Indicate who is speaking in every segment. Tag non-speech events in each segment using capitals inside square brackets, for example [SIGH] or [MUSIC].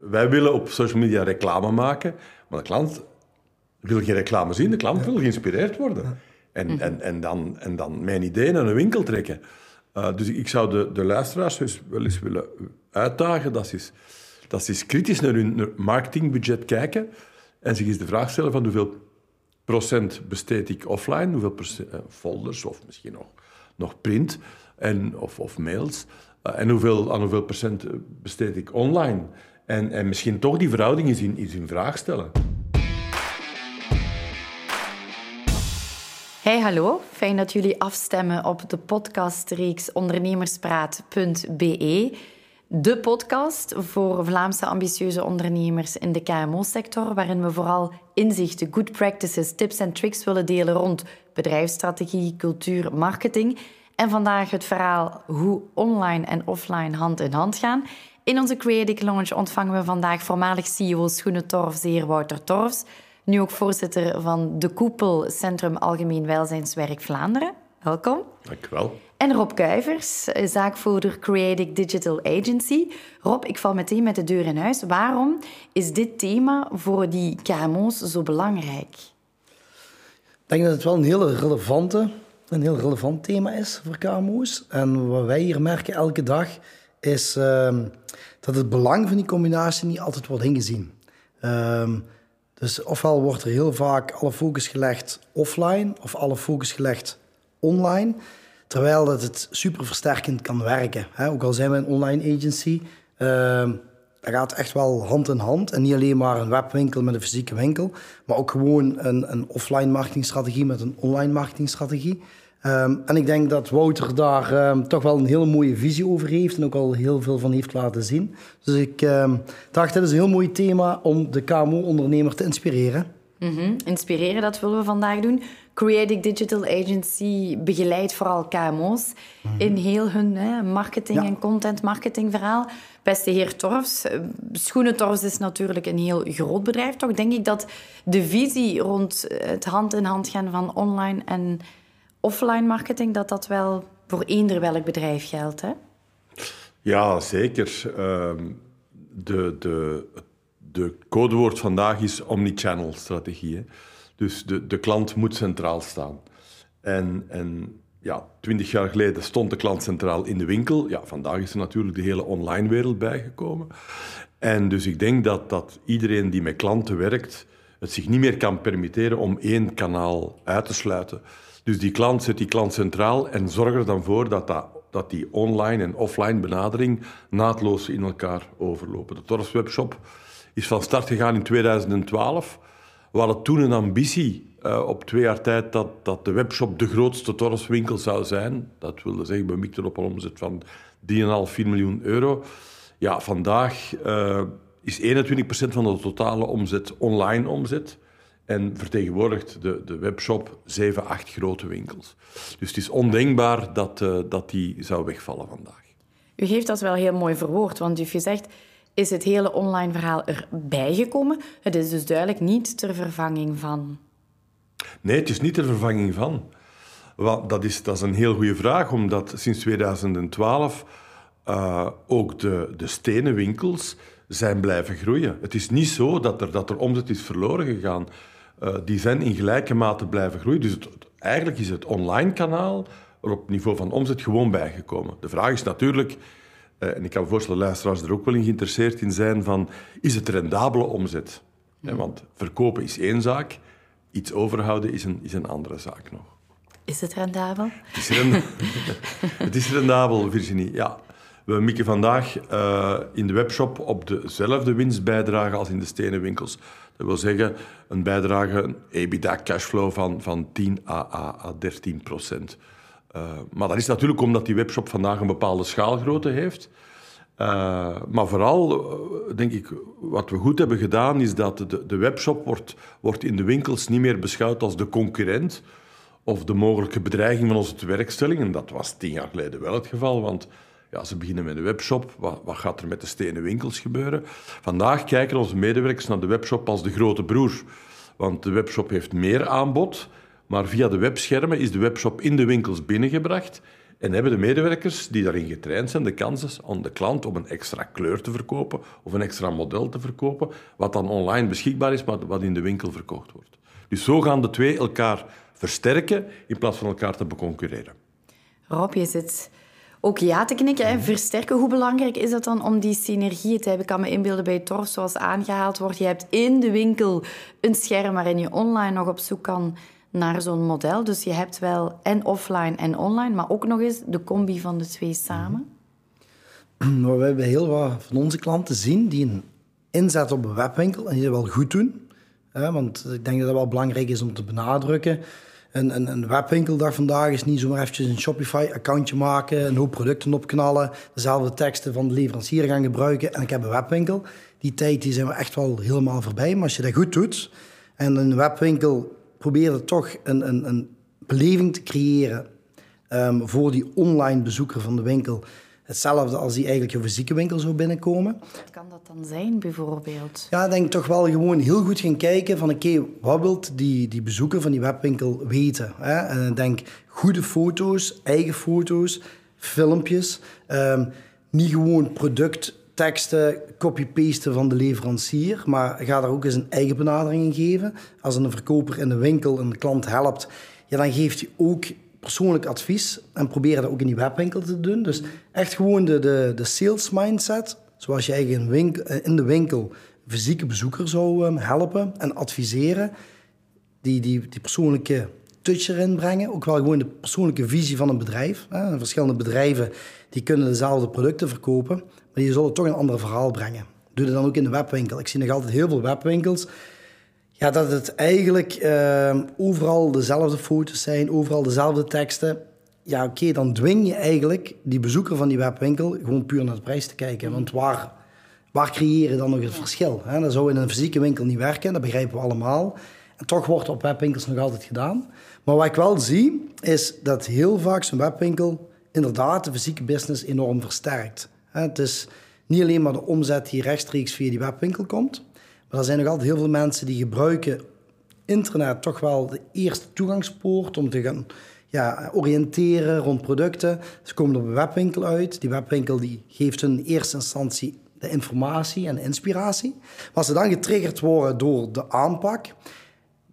Speaker 1: Wij willen op social media reclame maken, maar de klant wil geen reclame zien. De klant wil geïnspireerd worden. En, en, en, dan, en dan mijn idee naar een winkel trekken. Uh, dus ik zou de, de luisteraars dus wel eens willen uitdagen dat ze eens, dat ze eens kritisch naar hun marketingbudget kijken en zich eens de vraag stellen van hoeveel procent besteed ik offline, hoeveel procent, uh, folders of misschien nog, nog print en, of, of mails, uh, en hoeveel, aan hoeveel procent besteed ik online. En, en misschien toch die verhouding eens in, vraag stellen.
Speaker 2: Hey, hallo. Fijn dat jullie afstemmen op de podcastreeks ondernemerspraat.be. De podcast voor Vlaamse ambitieuze ondernemers in de KMO-sector, waarin we vooral inzichten, good practices, tips en tricks willen delen rond bedrijfsstrategie, cultuur, marketing. En vandaag het verhaal hoe online en offline hand in hand gaan. In onze Creative Lounge ontvangen we vandaag voormalig CEO Schoenentorf, zeer Wouter Torfs nu ook voorzitter van de Koepel Centrum Algemeen Welzijnswerk Vlaanderen. Welkom.
Speaker 1: Dank u wel.
Speaker 2: En Rob Kuivers, zaakvoerder Creative Digital Agency. Rob, ik val meteen met de deur in huis. Waarom is dit thema voor die KMO's zo belangrijk?
Speaker 3: Ik denk dat het wel een hele relevante, een heel relevant thema is voor KMO's. En wat wij hier merken elke dag is uh, dat het belang van die combinatie niet altijd wordt ingezien. Uh, dus ofwel wordt er heel vaak alle focus gelegd offline of alle focus gelegd online. Terwijl dat het super versterkend kan werken. Ook al zijn we een online agency, uh, dat gaat echt wel hand in hand. En niet alleen maar een webwinkel met een fysieke winkel, maar ook gewoon een, een offline marketingstrategie met een online marketingstrategie. Um, en ik denk dat Wouter daar um, toch wel een hele mooie visie over heeft en ook al heel veel van heeft laten zien. Dus ik um, dacht, dat is een heel mooi thema om de KMO-ondernemer te inspireren.
Speaker 2: Mm -hmm. Inspireren, dat willen we vandaag doen. Creative Digital Agency begeleidt vooral KMO's mm -hmm. in heel hun hè, marketing- ja. en content-marketingverhaal. Beste heer Torfs, Schoenentorfs is natuurlijk een heel groot bedrijf. Toch denk ik dat de visie rond het hand-in-hand -hand gaan van online en offline marketing, dat dat wel voor eender welk bedrijf geldt, hè?
Speaker 1: Ja, zeker. Uh, de, de, de codewoord vandaag is omnichannel strategie. Hè? Dus de, de klant moet centraal staan. En, en ja, twintig jaar geleden stond de klant centraal in de winkel. Ja, vandaag is er natuurlijk de hele online wereld bijgekomen. En dus ik denk dat, dat iedereen die met klanten werkt, het zich niet meer kan permitteren om één kanaal uit te sluiten. Dus die klant zet die klant centraal en zorg er dan voor dat, dat, die online en offline benadering naadloos in elkaar overlopen. De Torfs Webshop is van start gegaan in 2012. We hadden toen een ambitie uh, op twee jaar tijd dat, dat de webshop de grootste Torfswinkel zou zijn. Dat wilde zeggen, we mikten op een omzet van 3,5, 4 miljoen euro. Ja, vandaag uh, is 21% van de totale omzet online omzet en vertegenwoordigt de, de webshop zeven, acht grote winkels. Dus het is ondenkbaar dat, uh, dat die zou wegvallen vandaag.
Speaker 2: U heeft dat wel heel mooi verwoord, want u heeft gezegd... is het hele online verhaal erbij gekomen? Het is dus duidelijk niet ter vervanging van...
Speaker 1: Nee, het is niet ter vervanging van. Wel, dat, is, dat is een heel goede vraag, omdat sinds 2012 uh, ook de, de stenen winkels zijn blijven groeien. Het is niet zo dat er, dat er omzet is verloren gegaan. Uh, die zijn in gelijke mate blijven groeien. Dus het, eigenlijk is het online kanaal er op niveau van omzet gewoon bijgekomen. De vraag is natuurlijk, uh, en ik kan me voorstellen dat luisteraars er ook wel in geïnteresseerd in zijn, van is het rendabele omzet? Ja, want verkopen is één zaak, iets overhouden is een, is een andere zaak nog.
Speaker 2: Is het rendabel?
Speaker 1: Het is, rendabel, [LAUGHS] het is rendabel, Virginie, ja. We mikken vandaag uh, in de webshop op dezelfde winstbijdrage als in de stenen winkels. Dat wil zeggen een bijdrage, een EBITDA-cashflow van, van 10 à, à, à 13 procent. Uh, maar dat is natuurlijk omdat die webshop vandaag een bepaalde schaalgrootte heeft. Uh, maar vooral, denk ik, wat we goed hebben gedaan, is dat de, de webshop wordt, wordt in de winkels niet meer beschouwd als de concurrent of de mogelijke bedreiging van onze werkstelling. En dat was tien jaar geleden wel het geval, want ja, ze beginnen met een webshop. Wat, wat, gaat er met de stenen winkels gebeuren? Vandaag kijken onze medewerkers naar de webshop als de grote broer. Want de webshop heeft meer aanbod, maar via de webschermen is de webshop in de winkels binnengebracht. En hebben de medewerkers die daarin getraind zijn de kans aan de klant om een extra kleur te verkopen of een extra model te verkopen, wat dan online beschikbaar is, maar wat in de winkel verkocht wordt. Dus zo gaan de twee elkaar versterken in plaats van elkaar te beconcurreren.
Speaker 2: Rob, je zit ook ja te knikken. Hè. Versterken, hoe belangrijk is het dan om die synergie te hebben? Ik kan me inbeelden bij Torf, zoals aangehaald wordt. Je hebt in de winkel een scherm waarin je online nog op zoek kan naar zo'n model. Dus je hebt wel en offline en online, maar ook nog eens de combi van de twee samen. [CLEARS THROAT]
Speaker 3: Maar we hebben heel wat van onze klanten zien die een inzet op een webwinkel en die dat wel goed doen. want ik denk dat dat wel belangrijk is om te benadrukken. Een, een, een webwinkeldag vandaag is niet zomaar eventjes een Shopify-accountje maken, een hoop producten opknallen, dezelfde teksten van de leverancier gaan gebruiken en ik heb een webwinkel. Die tijd die zijn we echt wel helemaal voorbij. Maar als je dat goed doet en een webwinkel probeert toch een, een, een beleving te creëren um, voor die online bezoeker van de winkel, hetzelfde als die eigenlijk een fysieke winkel zou binnenkomen.
Speaker 2: Wat kan dat dan zijn, bijvoorbeeld?
Speaker 3: Ja, ik denk toch wel gewoon heel goed gaan kijken van oké, wat wil die, die bezoeker van die webwinkel weten? Hè? En ik denk goede foto's, eigen foto's, filmpjes. Um, niet gewoon productteksten copy-pasten van de leverancier, maar ga daar ook eens een eigen benadering in geven. Als een verkoper in de winkel een klant helpt, ja, dan geeft hij ook persoonlijk advies en proberen dat ook in die webwinkel te doen. Dus echt gewoon de, de, de sales mindset, zoals je eigen winkel, eh, in de winkel fysieke bezoeker zou ehm, helpen en adviseren. Die, die, die persoonlijke touch erin brengen. Ook wel gewoon de persoonlijke visie van een bedrijf. Verschillende bedrijven die kunnen dezelfde producten verkopen, maar die zullen toch een ander verhaal brengen. Doe dat dan ook in de webwinkel. Ik zie nog altijd heel veel webwinkels ja, dat het eigenlijk uh, overal dezelfde foto's zijn, overal dezelfde teksten. Ja, oké, dan dwing je eigenlijk die bezoeker van die webwinkel gewoon puur naar de prijs te kijken. Want waar, waar creëer je dan nog het verschil? Hè? Dat zou in een fysieke winkel niet werken, dat begrijpen we allemaal. En toch wordt op webwinkels nog altijd gedaan. Maar wat ik wel zie, is dat heel vaak zo'n webwinkel inderdaad de fysieke business enorm versterkt. Het is niet alleen maar de omzet die rechtstreeks via die webwinkel komt, maar er zijn nog altijd heel veel mensen die gebruiken internet toch wel de eerste toegangspoort om te gaan ja, oriënteren rond producten. Ze komen op een webwinkel uit. Die webwinkel die geeft hun in eerste instantie de informatie en inspiratie. Maar als ze dan getriggerd worden door de aanpak,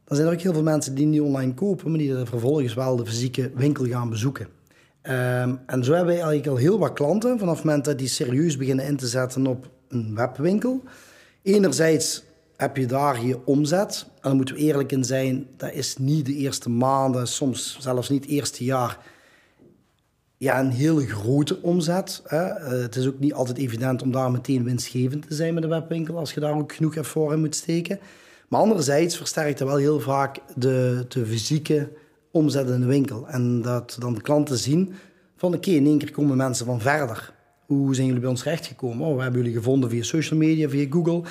Speaker 3: dan zijn er ook heel veel mensen die niet online kopen, maar die vervolgens wel de fysieke winkel gaan bezoeken. Ehm, en zo hebben wij eigenlijk al heel wat klanten vanaf het moment dat die serieus beginnen in te zetten op een webwinkel. Enerzijds heb je daar je omzet. En dan moeten we eerlijk in zijn, dat is niet de eerste maanden, soms zelfs niet het eerste jaar, ja, een hele grote omzet. Hè. Eh, het is ook niet altijd evident om daar meteen winstgevend te zijn met de webwinkel, als je daar ook genoeg effort in moet steken. Maar anderzijds versterkt dat wel heel vaak de, de fysieke omzet in de winkel. En dat dan de klanten zien van oké, in één keer komen mensen van verder. Hoe zijn jullie bij ons terechtgekomen? Oh, we hebben jullie gevonden via social media, via Google.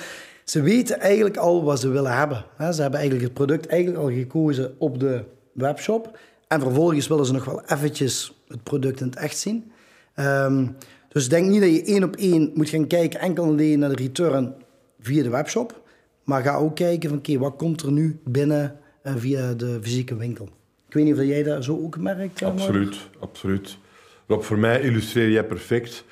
Speaker 3: Ze weten eigenlijk al wat ze willen hebben. Ze hebben eigenlijk het product eigenlijk al gekozen op de webshop. En vervolgens willen ze nog wel eventjes het product in het echt zien. Um, dus denk niet dat je één op één moet gaan kijken enkel alleen naar de return via de webshop. Maar ga ook kijken van oké, wat komt er nu binnen uh, via de fysieke winkel. Ik weet niet of jij dat zo ook merkt.
Speaker 1: Absoluut, absoluut. Rob, voor mij illustreer jij perfect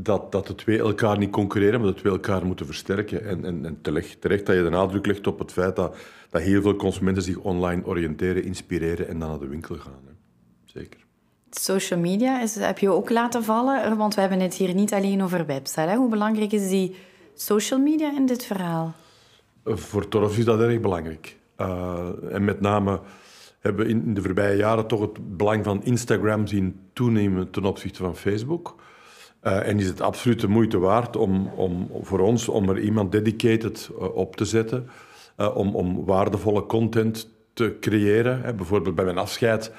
Speaker 1: dat, dat de twee elkaar niet concurreren, maar de twee elkaar moeten versterken. En, en, en terecht, terecht dat je de nadruk legt op het feit dat, dat heel veel consumenten zich online oriënteren, inspireren en dan naar de winkel gaan. Hè. Zeker.
Speaker 2: Social media is, heb je ook laten vallen, want we hebben het hier niet alleen over website. Hè? Hoe belangrijk is die social media in dit verhaal?
Speaker 1: Voor Torf is dat erg belangrijk. Uh, en met name hebben we in de voorbije jaren toch het belang van Instagram zien toenemen ten opzichte van Facebook. Uh, en is het absoluut de moeite waard om, om, voor ons om er iemand dedicated uh, op te zetten, uh, om, om waardevolle content te creëren. Hè. Bijvoorbeeld bij mijn afscheid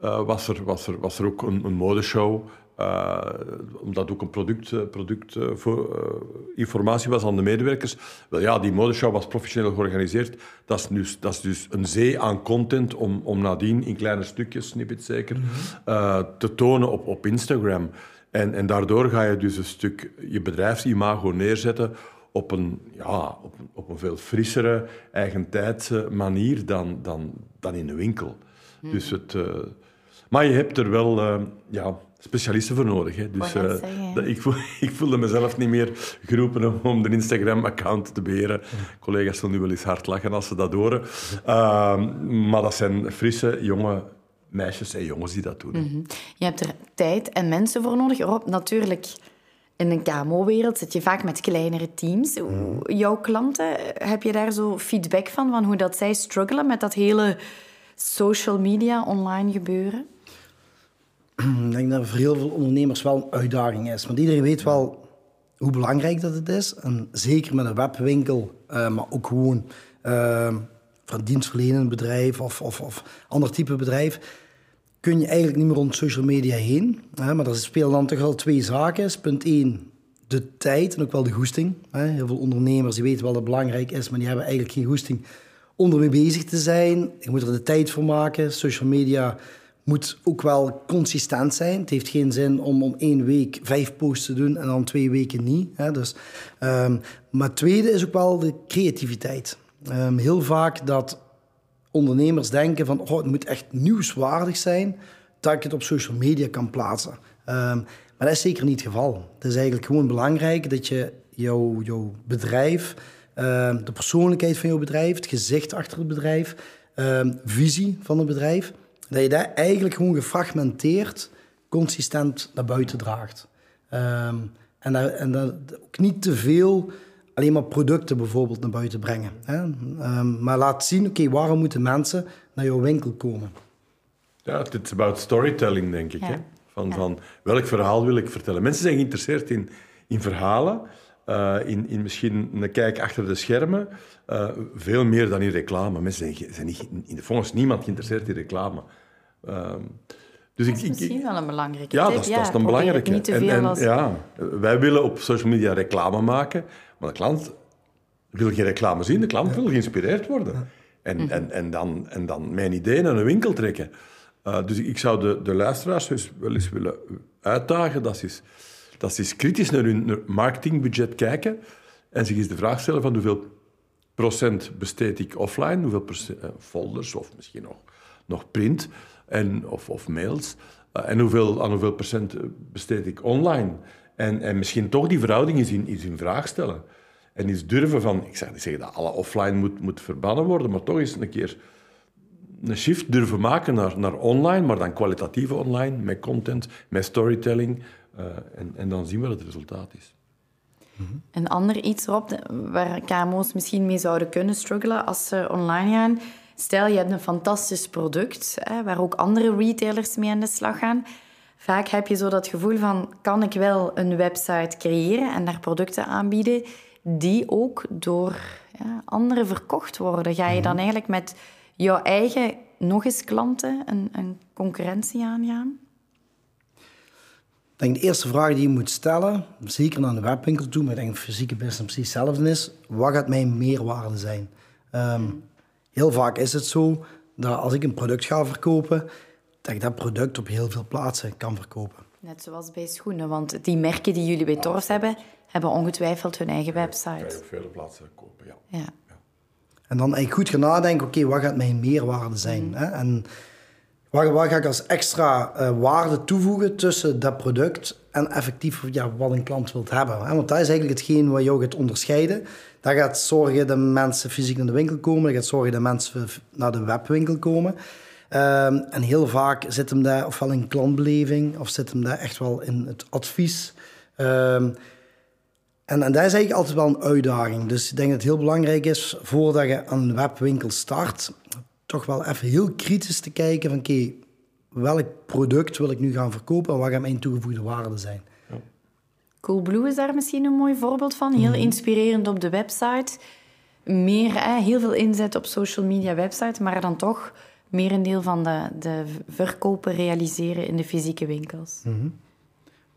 Speaker 1: was, er, was, er, was er ook een, een modeshow, omdat ook een product, product voor, informatie was aan de medewerkers. Wel ja, die modeshow was professioneel georganiseerd. Dat is, dus, dat is dus een zee aan content om, om nadien in kleine stukjes, snippets zeker, -hmm. te tonen op, op Instagram. En, en daardoor ga je dus een stuk je bedrijfsimago neerzetten op een, ja, op, op een veel frissere, eigentijdse manier dan, dan, dan in de winkel. Hmm. Dus het, uh, maar je hebt er wel uh, ja, specialisten voor nodig. Hè. Dus eh, dat- ik, voel, [LAUGHS] ik voelde mezelf niet meer geroepen om, om de Instagram-account te beheren. Collega's zullen nu wel eens hard lachen als ze dat horen. Ehm, maar dat zijn frisse, jonge meisjes en jongens die dat doen.
Speaker 2: Mhm. Je hebt er tijd en mensen voor nodig. Rob, natuurlijk, in een KMO-wereld zit je vaak met kleinere teams. Hoe- Jouw klanten, heb je daar zo feedback van, van hoe dat zij struggelen met dat hele social media online gebeuren?
Speaker 3: Ik denk dat voor heel veel ondernemers wel een uitdaging is. Want iedereen weet wel hoe belangrijk dat het is. En zeker met een webwinkel, eh, maar ook gewoon eh, van dienstverlenend bedrijf of, of, of ander type bedrijf, kun je eigenlijk niet meer rond social media heen. Hè? Maar er spelen dan toch wel twee zaken. Punt één, de tijd en ook wel de goesting. Hè? Heel veel ondernemers die weten wel dat het belangrijk is, maar die hebben eigenlijk geen goesting om ermee bezig te zijn. Je moet er de tijd voor maken. Social media moet ook wel consistent zijn. Het heeft geen zin om om één week vijf posts te doen en dan twee weken niet. Hè? Dus, ehm, maar het tweede is ook wel de creativiteit. Ehm, heel vaak dat ondernemers denken van oh, het moet echt nieuwswaardig zijn dat ik het op social media kan plaatsen. Ehm, maar dat is zeker niet het geval. Het is eigenlijk gewoon belangrijk dat je jouw, bedrijf, ehm, de persoonlijkheid van jouw bedrijf, het gezicht achter het bedrijf, visie van het bedrijf, dat je daar eigenlijk gewoon gefragmenteerd, consistent naar buiten draagt. En, dat, en dat ook niet te veel alleen maar producten bijvoorbeeld naar buiten brengen. Hè? Ehm, maar laat zien, oké, waarom moeten mensen naar jouw winkel komen?
Speaker 1: Ja, het is about storytelling, denk ik.
Speaker 2: Ja.
Speaker 1: Hè? Van,
Speaker 2: Ja.
Speaker 1: van welk verhaal wil ik vertellen? Mensen zijn geïnteresseerd in, in verhalen, eh, in, in misschien een kijk achter de schermen, eh, veel meer dan in reclame. Mensen zijn, zijn niet, in de volgens niemand geïnteresseerd in reclame. Ehm, dus
Speaker 2: Dat
Speaker 1: ik,
Speaker 2: is
Speaker 1: ik,
Speaker 2: misschien wel een belangrijke
Speaker 1: ja,
Speaker 2: tip.
Speaker 1: dat is, dat is een belangrijke.
Speaker 2: Niet te
Speaker 1: En-
Speaker 2: veel
Speaker 1: en,
Speaker 2: als...
Speaker 1: ja, wij willen op social media reclame maken, maar de klant wil geen reclame zien. De klant wil geïnspireerd worden. En, en, en, dan, en dan mijn idee naar een winkel trekken. Uh, dus ik zou de, de luisteraars dus wel eens willen uitdagen dat ze dat ze eens kritisch naar hun marketingbudget kijken en zich eens de vraag stellen van hoeveel procent besteed ik offline, hoeveel procent, uh, folders of misschien nog, nog print en, of, of mails, uh, en hoeveel, aan hoeveel procent besteed ik online. En, en misschien toch die verhouding eens in, eens in vraag stellen. En eens durven van, ik zeg niet zeggen dat alle offline moet, moet verbannen worden, maar toch eens een keer een shift durven maken naar, naar online, maar dan kwalitatieve online, met content, met storytelling. Uh, en, en dan zien we wat het resultaat is.
Speaker 2: Een ander iets, Rob, waar KMO's misschien mee zouden kunnen struggelen als ze online gaan. Stel, je hebt een fantastisch product, hè, waar ook andere retailers mee aan de slag gaan. Vaak heb je zo dat gevoel van, kan ik wel een website creëren en daar producten aanbieden die ook door ja, anderen verkocht worden? Ga je dan eigenlijk met jouw eigen nog eens klanten een, een concurrentie aangaan?
Speaker 3: Ik denk de eerste vraag die je moet stellen, zeker naar een webwinkel toe, maar ik denk dat fysieke business precies hetzelfde is, wat gaat mijn meerwaarde zijn? Um, heel vaak is het zo dat als ik een product ga verkopen, dat ik dat product op heel veel plaatsen kan verkopen.
Speaker 2: Net zoals bij schoenen, want die merken die jullie bij Torfs hebben, hebben ongetwijfeld hun eigen website.
Speaker 1: Kan je op vele plaatsen kopen, ja.
Speaker 2: ja.
Speaker 3: En dan eigenlijk goed gaan nadenken, oké, okay, wat gaat mijn meerwaarde zijn? Mm. Hè? En wat, wat, ga ik als extra uh, waarde toevoegen tussen dat product en effectief ja, wat een klant wilt hebben? Hè? Want dat is eigenlijk hetgeen wat jou gaat onderscheiden. Dat gaat zorgen dat mensen fysiek naar de winkel komen, dat gaat zorgen dat mensen naar de webwinkel komen. Um, en heel vaak zit hem daar ofwel in klantbeleving of zit hem daar echt wel in het advies. Um, en, en dat is eigenlijk altijd wel een uitdaging. Dus ik denk dat het heel belangrijk is, voordat je aan een webwinkel start, toch wel even heel kritisch te kijken van, oké, okay, welk product wil ik nu gaan verkopen en wat gaat mijn toegevoegde waarde zijn?
Speaker 1: Ja.
Speaker 2: Coolblue is daar misschien een mooi voorbeeld van. Heel inspirerend op de website. Meer, hè, heel veel inzet op social media website, maar dan toch meer een deel van de, de verkopen realiseren in de fysieke winkels.
Speaker 3: -hmm.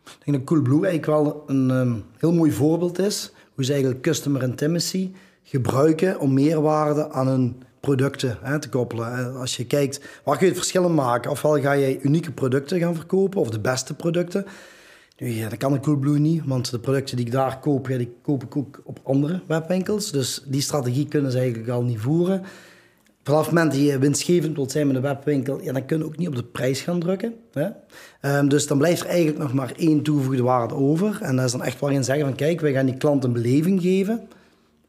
Speaker 3: Ik denk dat Coolblue eigenlijk wel een um, heel mooi voorbeeld is. Hoe ze eigenlijk customer intimacy gebruiken om meerwaarde aan hun producten hè, te koppelen. Als je kijkt, waar kun je het verschil maken? Ofwel ga je unieke producten gaan verkopen, of de beste producten. Ja, dat kan een Coolblue niet, want de producten die ik daar koop, die koop ik ook op andere webwinkels. Dus die strategie kunnen ze eigenlijk al niet voeren. Vanaf het moment dat je winstgevend wilt zijn met een webwinkel, ja, dan kun je ook niet op de prijs gaan drukken. Hè? Ehm, dus dan blijft er eigenlijk nog maar één toegevoegde waarde over. En dat is dan echt waarin zeggen van kijk, wij gaan die klant een beleving geven.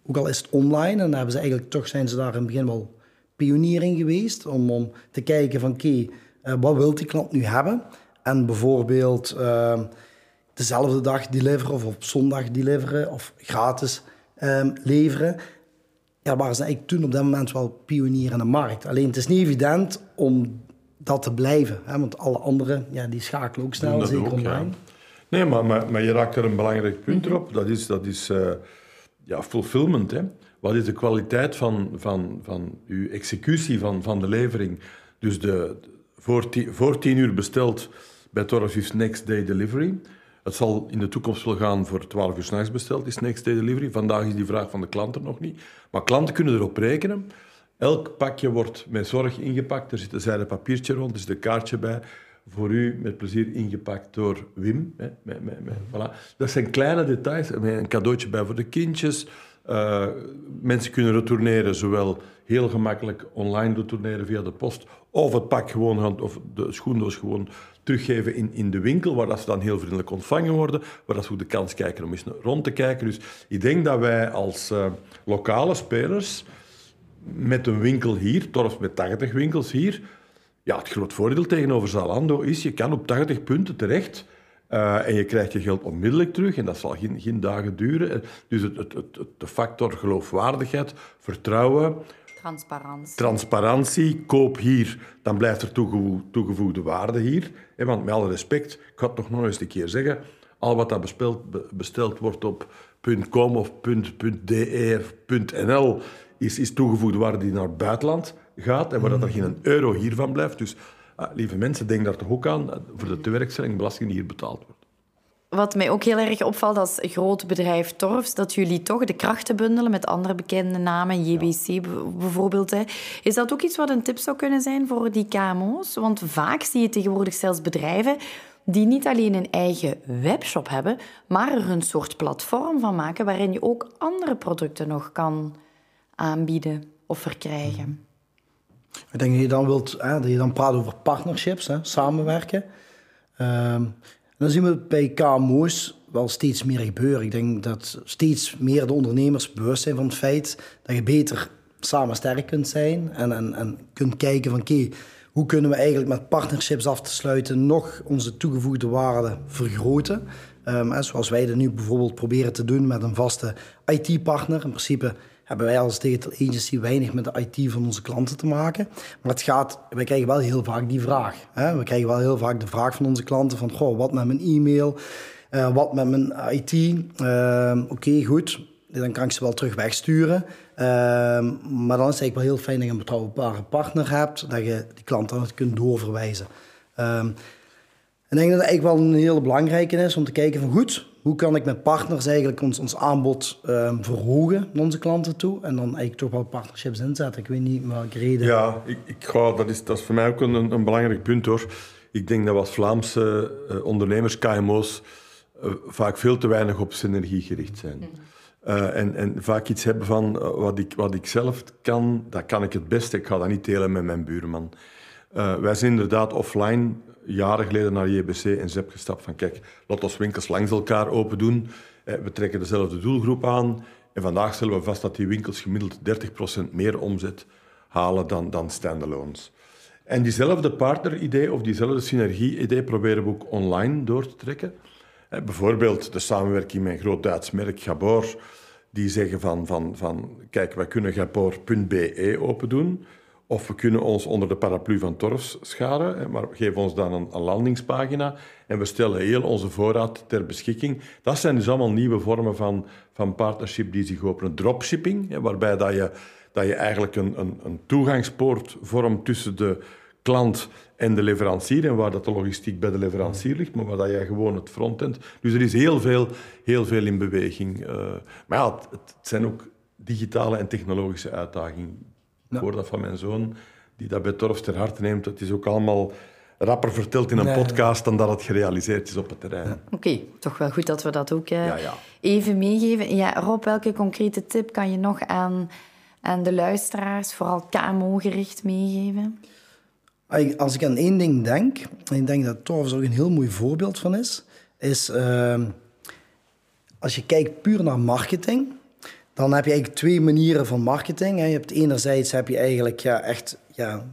Speaker 3: Ook al is het online. En dan hebben ze eigenlijk, toch zijn ze daar in het begin wel pionier in geweest. Om, om te kijken van oké, eh, wat wil die klant nu hebben? En bijvoorbeeld ehm, dezelfde dag deliveren of op zondag deliveren of gratis um, leveren. Ja, waren ze eigenlijk toen op dat moment wel pionier in de markt. Alleen het is niet evident om dat te blijven. Hè? Want alle anderen, ja, die schakelen ook snel, zeker ook, online. Ja.
Speaker 1: Nee, maar, maar, maar, je raakt er een belangrijk punt mhm. op. Dat is, dat is uh, ja, fulfillment. Hè? Wat is de kwaliteit van, van, van uw executie van, van de levering? Dus de, voor, tien, voor tien uur besteld bij Torres Next Day Delivery. Het zal in de toekomst wel gaan voor 12 uur s'nachts besteld, is next day delivery. Vandaag is die vraag van de klanten nog niet. Maar klanten kunnen erop rekenen. Elk pakje wordt met zorg ingepakt. Er zit een zijde papiertje rond, er zit een kaartje bij. Voor u met plezier ingepakt door Wim. Hè, voilà. Dat zijn kleine details. Een cadeautje bij voor de kindjes. Uh, mensen kunnen retourneren, zowel heel gemakkelijk online retourneren via de post, of het pak gewoon, of de schoendoos gewoon teruggeven in, in de winkel, waar dat ze dan heel vriendelijk ontvangen worden, waar dat ze ook de kans krijgen om eens rond te kijken. Dus ik denk dat wij als uh, lokale spelers met een winkel hier, Torf met 80 winkels hier, ja, het groot voordeel tegenover Zalando is, je kan op 80 punten terecht uh, en je krijgt je geld onmiddellijk terug en dat zal geen, geen dagen duren. Dus het, het, het, de factor geloofwaardigheid, vertrouwen,
Speaker 2: Transparantie.
Speaker 1: Transparantie, koop hier, dan blijft er toegevoegde waarde hier. Want met alle respect, ik ga het nog nog eens een keer zeggen, al wat dat besteld, besteld wordt op .com of .de of .nl is, is toegevoegde waarde die naar het buitenland gaat en waar dat er geen euro hiervan blijft. Dus lieve mensen, denk daar toch ook aan voor de tewerkstelling belasting die hier betaald wordt.
Speaker 2: Wat mij ook heel erg opvalt als groot bedrijf Torfs, dat jullie toch de krachten bundelen met andere bekende namen, JBC bijvoorbeeld. Hè. Is dat ook iets wat een tip zou kunnen zijn voor die KMO's? Want vaak zie je tegenwoordig zelfs bedrijven die niet alleen een eigen webshop hebben, maar er een soort platform van maken waarin je ook andere producten nog kan aanbieden of verkrijgen.
Speaker 3: Ik denk dat je dan wilt, hè, dat je dan praat over partnerships, hè, samenwerken. Ehm, dan zien we bij KMO's wel steeds meer gebeuren. Ik denk dat steeds meer de ondernemers bewust zijn van het feit dat je beter samen sterk kunt zijn en, en, en kunt kijken van oké, hoe kunnen we eigenlijk met partnerships af te sluiten nog onze toegevoegde waarde vergroten. Um, zoals wij dat nu bijvoorbeeld proberen te doen met een vaste IT-partner. In principe hebben wij als digital agency weinig met de IT van onze klanten te maken. Maar het gaat, wij krijgen wel heel vaak die vraag. Hè? We krijgen wel heel vaak de vraag van onze klanten van, goh, wat met mijn e-mail, uh, wat met mijn IT? Uh, Oké, goed, dan kan ik ze wel terug wegsturen. Uh, maar dan is het eigenlijk wel heel fijn dat je een betrouwbare partner hebt, dat je die klant dan kunt doorverwijzen. Ehm, en ik denk dat het eigenlijk wel een hele belangrijke is om te kijken van goed, hoe kan ik met partners eigenlijk ons, ons aanbod um, verhogen naar onze klanten toe en dan eigenlijk toch wel partnerships inzetten. Ik weet niet welke reden.
Speaker 1: Ja, ik, ik ga, dat, is, dat is voor mij ook een, een belangrijk punt hoor. Ik denk dat we als Vlaamse uh, ondernemers, KMO's, uh, vaak veel te weinig op synergie gericht zijn. Uh, en, en, vaak iets hebben van wat, ik, wat ik zelf kan, dat kan ik het beste. Ik ga dat niet delen met mijn buurman. wij zijn inderdaad offline jaren geleden naar JBC en ZEP gestapt van kijk, laat winkels langs elkaar open doen. Eh, we trekken dezelfde doelgroep aan. En vandaag stellen we vast dat die winkels gemiddeld 30% meer omzet halen dan, dan standalones. En diezelfde partner-idee of diezelfde synergie-idee proberen we ook online door te trekken. Eh, bijvoorbeeld de samenwerking met een groot Duits merk, Gabor, die zeggen van, van, van kijk, wij kunnen gabor.be open doen. Of we kunnen ons onder de paraplu van Torfs scharen, maar geef ons dan een, landingspagina en we stellen heel onze voorraad ter beschikking. Dat zijn dus allemaal nieuwe vormen van, van partnership die zich openen. Dropshipping, waarbij dat je, dat je eigenlijk een, een, een toegangspoort vormt tussen de klant en de leverancier en waar dat de logistiek bij de leverancier ligt, maar waar dat je gewoon het frontend... Dus er is heel veel, heel veel in beweging. Uh, maar ja, het zijn ook digitale en technologische uitdagingen ik hoor dat van mijn zoon, die dat bij Torf ter harte neemt. Het is ook allemaal rapper verteld in een podcast dan dat het gerealiseerd is op het terrein.
Speaker 2: Oké, toch wel goed dat we dat ook ja, ja. even meegeven. Ja, Rob, welke concrete tip kan je nog aan aan de luisteraars, vooral KMO-gericht meegeven?
Speaker 3: Als ik aan één ding denk, en ik denk dat Torfs ook een heel mooi voorbeeld van is, is uh, als je kijkt puur naar marketing, dan heb je eigenlijk twee manieren van marketing. Je hebt enerzijds heb je eigenlijk ja, echt ja,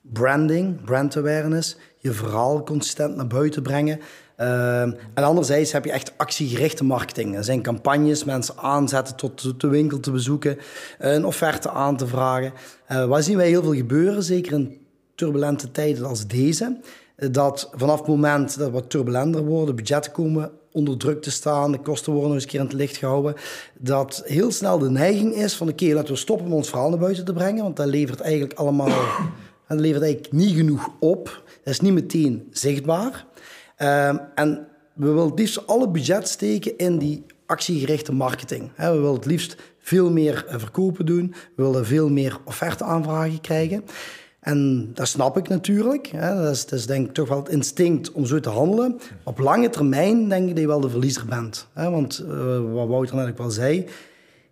Speaker 3: branding, brand awareness, je verhaal consistent naar buiten brengen. Uh, en anderzijds heb je echt actiegerichte marketing. Er zijn campagnes, mensen aanzetten tot de winkel te bezoeken, een offerte aan te vragen. Uh, waar zien wij heel veel gebeuren, zeker in turbulente tijden als deze? Dat vanaf het moment dat wat turbulenter worden, budgetten komen onder druk te staan, de kosten worden nog eens een keer in het licht gehouden, dat heel snel de neiging is van oké, laten we stoppen om ons verhaal naar buiten te brengen, want dat levert eigenlijk allemaal, [COUGHS] dat levert eigenlijk niet genoeg op. Dat is niet meteen zichtbaar. Um, en we willen het liefst alle budget steken in die actiegerichte marketing. We willen het liefst veel meer eh, verkopen doen. We willen veel meer offerte-aanvragen krijgen. En dat snap ik natuurlijk. Dat is, dat denk ik toch wel het instinct om zo te handelen. Op lange termijn denk ik dat je wel de verliezer bent. Want uh, wat Wouter net ook wel zei,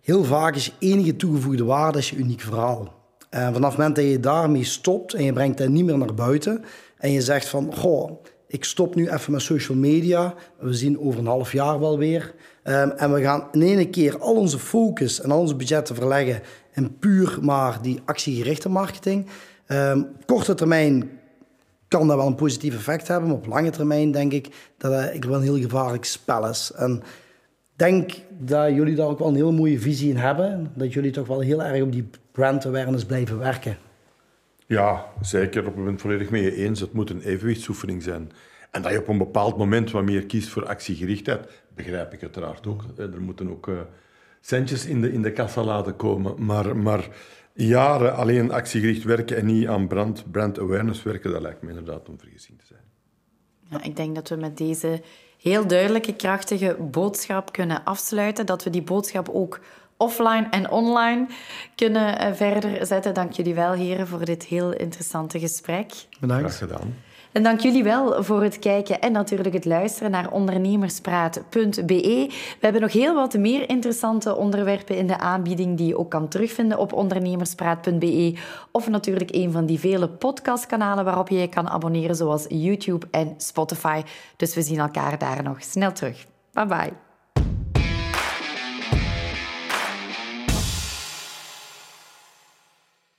Speaker 3: heel vaak is je enige toegevoegde waarde is je uniek verhaal. En vanaf het moment dat je daarmee stopt en je brengt dat niet meer naar buiten en je zegt van, goh, ik stop nu even met social media. We zien over een half jaar wel weer. Um, en we gaan in één keer al onze focus en al onze budgetten verleggen in puur maar die actiegerichte marketing. Um, op korte termijn kan dat wel een positief effect hebben, op lange termijn denk ik dat het wel een heel gevaarlijk spel is. En denk dat jullie daar ook wel een heel mooie visie in hebben. Dat jullie toch wel heel erg op die brand awareness blijven werken.
Speaker 1: Ja, zeker. Ben het volledig mee eens. Het moet een evenwichtsoefening zijn. En dat je op een bepaald moment wat meer kiest voor actiegerichtheid, begrijp ik uiteraard ook. Er moeten ook uh, centjes in de, in de kassa laten komen. Maar, maar jaren alleen actiegericht werken en niet aan brand, brand awareness werken, dat lijkt me inderdaad om vergissing te zijn.
Speaker 2: Ja, ik denk dat we met deze heel duidelijke, krachtige boodschap kunnen afsluiten. Dat we die boodschap ook offline en online kunnen eh, verder zetten. Dank jullie wel, heren, voor dit heel interessante gesprek.
Speaker 3: Bedankt.
Speaker 1: Graag gedaan.
Speaker 2: En dank jullie wel voor het kijken en natuurlijk het luisteren naar ondernemerspraat.be. We hebben nog heel wat meer interessante onderwerpen in de aanbieding die je ook kan terugvinden op ondernemerspraat.be of natuurlijk een van die vele podcastkanalen waarop je je kan abonneren zoals YouTube en Spotify. Dus we zien elkaar daar nog snel terug. Bye bye.